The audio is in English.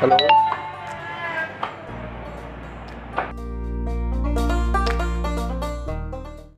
hello?